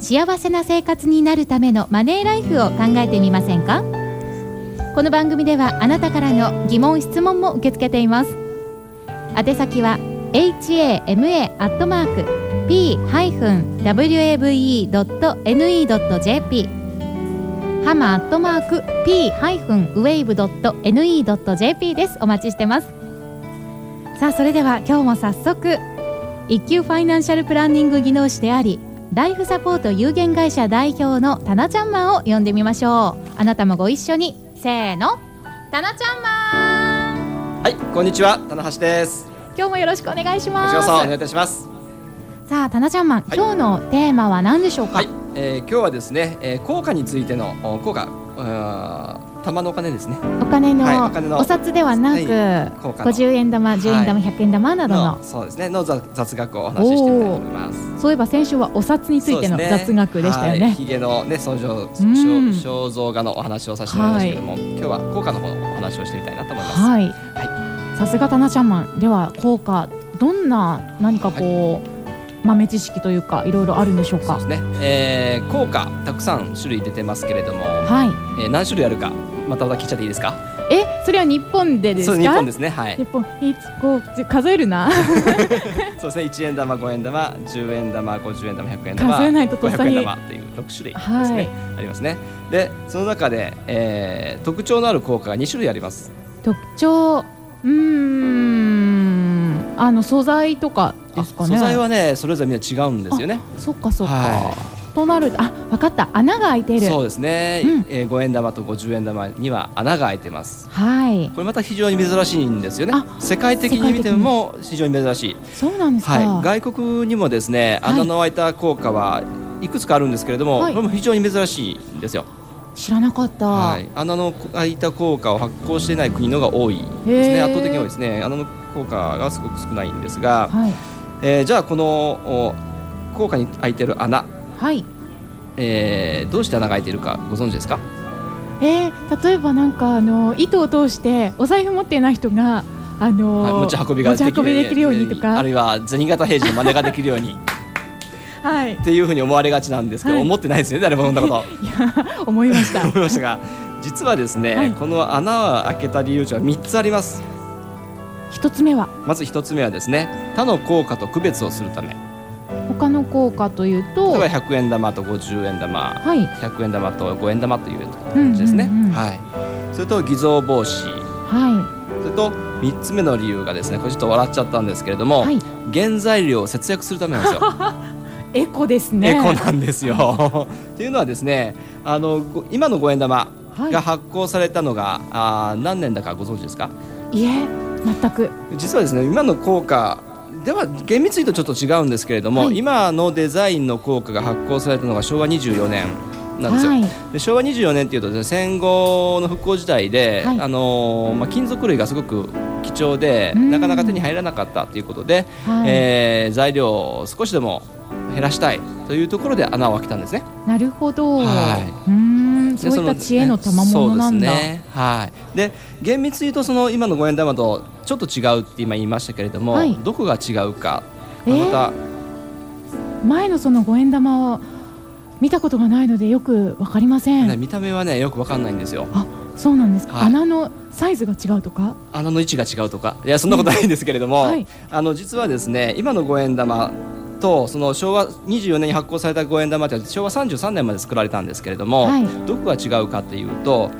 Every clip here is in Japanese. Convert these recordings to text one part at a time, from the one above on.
幸せな生活になるためのマネーライフを考えてみませんか？この番組ではあなたからの疑問質問も受け付けています。宛先は hama.p-wave.ne.jp ハマアットマーク p-wave.ne.jp です。お待ちしてます。さあそれでは今日も早速一級ファイナンシャルプランニング技能士でありライフサポート有限会社代表のタナちゃんマンを呼んでみましょう。あなたもご一緒に。せーの。タナちゃんマン。はいこんにちは。棚橋です。今日もよろしくお願いしこます。お願いいたします。さあタナちゃんマン、はい。今日のテーマは何でしょうか、はい、えー、今日はですね、えー、効果についてのお効果玉のお金ですね。お金の,、はいお金のお札ではなく、はい効果の。50円玉10円玉、100円玉などの。のそうですね。の雑雑学をお話ししてみたいと思います。そういえば先週はお札についての雑学でしたよね。はい、ヒゲのね創造ん。肖肖像画のお話をさせてもらいましたけども、今日は効果の方のお話をしてみたいなと思います。はい、さすがタナちゃんマン。では効果どんな何かこう、豆知識というかいろいろあるんでしょうか？そうですね、えー、効果たくさん種類出てますけれども、はい。えー何種類あるかまたまた聞いちゃっていいですか？えそれは日本でですか？そう日本ですね。はい。日本一五数えるな。そうですね。1円玉5円玉10円玉50円玉100円玉数えないととっさ500に円玉っていう6種類ですね、はい。ありますね。でその中で、えー、特徴のある効果が2種類あります。特徴うーんあの素材とかですかね。あ素材はねそれぞれみんな違うんですよね。そっかそっか、はとなるとあ分かった。穴が開いている。そうですね、うん。えー、5円玉と50円玉には穴が開いてます。はい。これまた非常に珍しいんですよね。あ世界的に見ても非常に珍しい、そうなんですか、はい、外国にもですねはい。穴の開いた効果はいくつかあるんですけれども、はい。これも非常に珍しいんですよ、知らなかった、はい、穴の開いた効果を発行していない国のが多いですね。圧倒的に多いですね。穴の効果がすごく少ないんですが、はい。えーじゃあこのお効果に開いてる穴、はい。えーどうして穴が開いているかご存知ですか？えー、例えばなんかあの糸を通してお財布持っていない人があのはい持ち運びが持ち運びできるようにとか。あるいは銭形平次の真似ができるように。はい。っていうふうに思われがちなんですけど、はい。思ってないですよね誰もそんなこと。いや思いました。思いましたが実はですね、はい。この穴を開けた理由は3つあります一つ目は？まず1つ目はですね他の効果と区別をするため。他の効果というと？例えば100円玉と50円玉。はい。100円玉と5円玉という感じですね、はい。それと偽造防止。はそれと3つ目の理由がですねこれちょっと笑っちゃったんですけれども、はい。原材料を節約するためなんですよ。い エコですね。エコなんですよ。というのはですねあのご今の5円玉はい。が発行されたのが、あー何年だかご存知ですか？いえ全く。実はですね今の効果では厳密に言うとちょっと違うんですけれども、はい。今のデザインの効果が発行されたのが昭和24年なんですよ。はい。で昭和24年っていうとですね戦後の復興時代で、はい。あのーまあ、金属類がすごく貴重でうん。なかなか手に入らなかったということで、はい。えー材料を少しでも減らしたいというところで穴を開けたんですね。なるほど、はうーんでそういったの知恵の賜物なんだ、そうですね。はい。で厳密に言うとその今の五円玉とちょっと違うって今言いましたけれども、はい。どこが違うか、えー？また。前のその五円玉を見たことがないのでよくわかりません、ね見た目はねよくわかんないんですよ。あそうなんです。か、はい。穴のサイズが違うとか？穴の位置が違うとか。いやそんなことないんですけれども、はい。あの実はですね今の五円玉とその昭和24年に発行された五円玉って昭和33年まで作られたんですけれども、はい。どこが違うかというと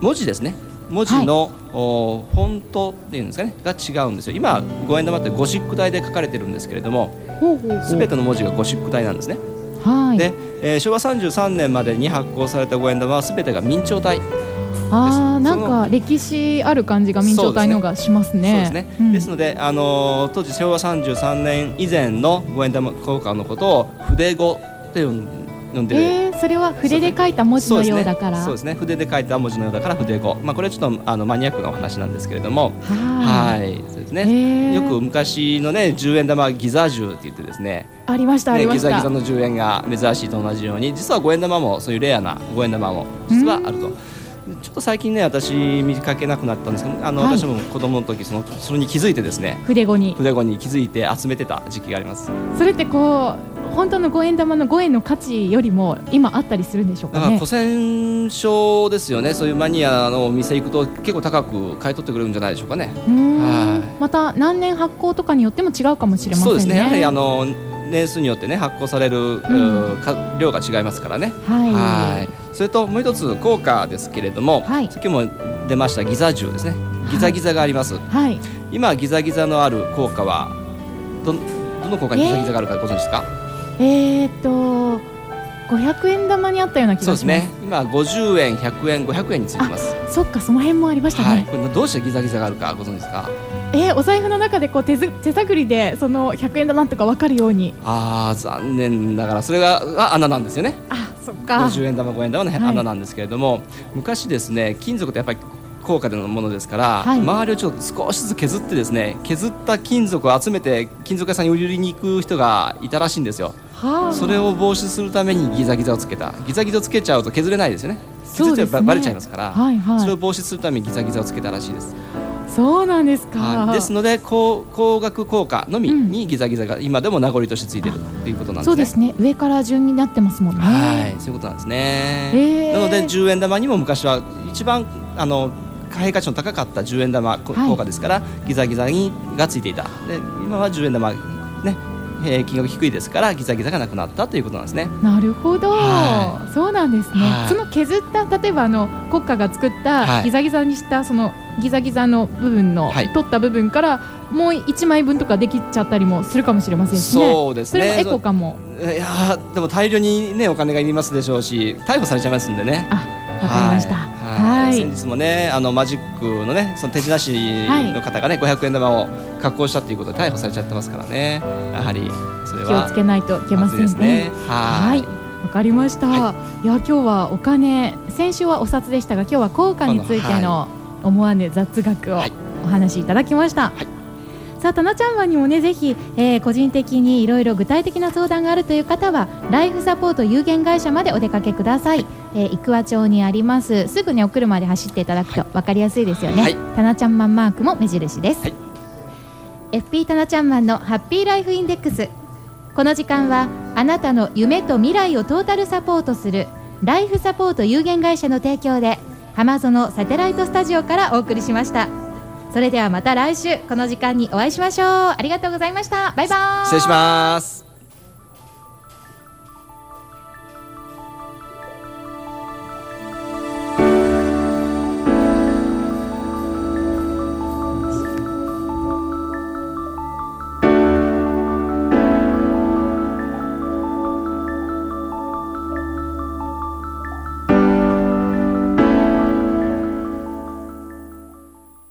文字ですね。文字の、おフォントっていうんですかねが違うんですよ。今五円玉ってゴシック体で書かれてるんですけれどもすべての文字がゴシック体なんですね、はい。で、えー昭和33年までに発行された五円玉はすべてが明朝体あなんか歴史ある感じが明朝体のがしますね。そうですね、うん。ですので、あのー当時昭和33年以前の五円玉効果のことを筆語って呼んでる、えー、それは筆で書いた文字のようだから。そうですね、ね、筆で書いた文字のようだから筆語、まあ、これはちょっとあのマニアックなお話なんですけれども。はい。そうですね。よく昔のね10円玉ギザ銃って言ってですね。ありました、ね、ギザギザの10円が珍しいと同じように実は5円玉もそういうレアな5円玉も実はあると。ちょっと最近ね私見かけなくなったんですけどあの、はい、私も子供の時そのそれに気づいてですね筆語に。筆語に気づいて集めてた時期があります。それってこう本当の五円玉の5円の価値よりも今あったりするんでしょうか、ね、古戦書ですよね。そういうマニアのお店行くと結構高く買い取ってくれるんじゃないでしょうかね。はい。また何年発行とかによっても違うかもしれませんね。そうですね。やはりあの年数によってね発行される、うん、量が違いますからね。はいそれともう一つ効果ですけれども、はい、さっきも出ましたギザ銃ですね。ギザギザがあります、はい、今ギザギザのある効果はどどの効果にギザギザがあるかご存知ですか？えー、っと500円玉にあったような気がします。ね。今50円100円500円についてます。そっかその辺もありましたね、はい、これどうしてギザギザがあるかご存知ですか？えー、お財布の中でこう手手探りでその100円玉とか分かるように。ああ残念ながらそれが穴なんですよね。あそっか。50円玉5円玉の穴なんですけれども、はい、昔ですね金属ってやっぱり高価でのものですから、はい、周りをちょっと少しずつ削ってですね削った金属を集めて金属屋さんに売りに行く人がいたらしいんですよ。はあ、それを防止するためにギザギザをつけた。ギザギザをつけちゃうと削れないですよね。削っちゃば、ね、れちゃいますから、はいはい、それを防止するためにギザギザをつけたらしいです。そうなんですか。ですので高高額効果のみにギザギザが今でも名残としてついてるということなんですね。そうですね。上から順になってますもんね。はい、そういうことなんですね。えー、なので10円玉にも昔は一番あの貨幣価値の高かった10円玉効果ですから、はい、ギザギザにがついていた。で今は10円玉ねえー、金額低いですからギザギザがなくなったということなんですね。なるほど、はい、そうなんですね。はい、その削った例えばあの国家が作ったギザギザにしたそのギザギザの部分の、はい、取った部分からもう一枚分とかできちゃったりもするかもしれませんし、ね、そうですね。それもエコかも。いやでも大量にねお金がいりますでしょうし逮捕されちゃいますんでね。あわかりました。はい、先日もねあのマジックのねその手品師の方がね、はい、500円玉を加工したということで逮捕されちゃってますからね。やはりそれは。気をつけないといけませんね。はい。わかりました、はい、いや今日はお金先週はお札でしたが今日は効果についての思わぬ雑学をお話しいただきました。はいさあ、たなちゃんはにもね、ぜひ、えー、個人的にいろいろ具体的な相談があるという方は、ライフサポート有限会社までお出かけください。えー、生桑町にあります。すぐね、お車で走っていただくと分かりやすいですよね。はい、たなちゃんマンマークも目印です。はい、FP たなちゃんマンのハッピーライフインデックス。この時間は、あなたの夢と未来をトータルサポートする、ライフサポート有限会社の提供で、浜園サテライトスタジオからお送りしました。それではまた来週この時間にお会いしましょう。ありがとうございました。バイバイ。失礼します。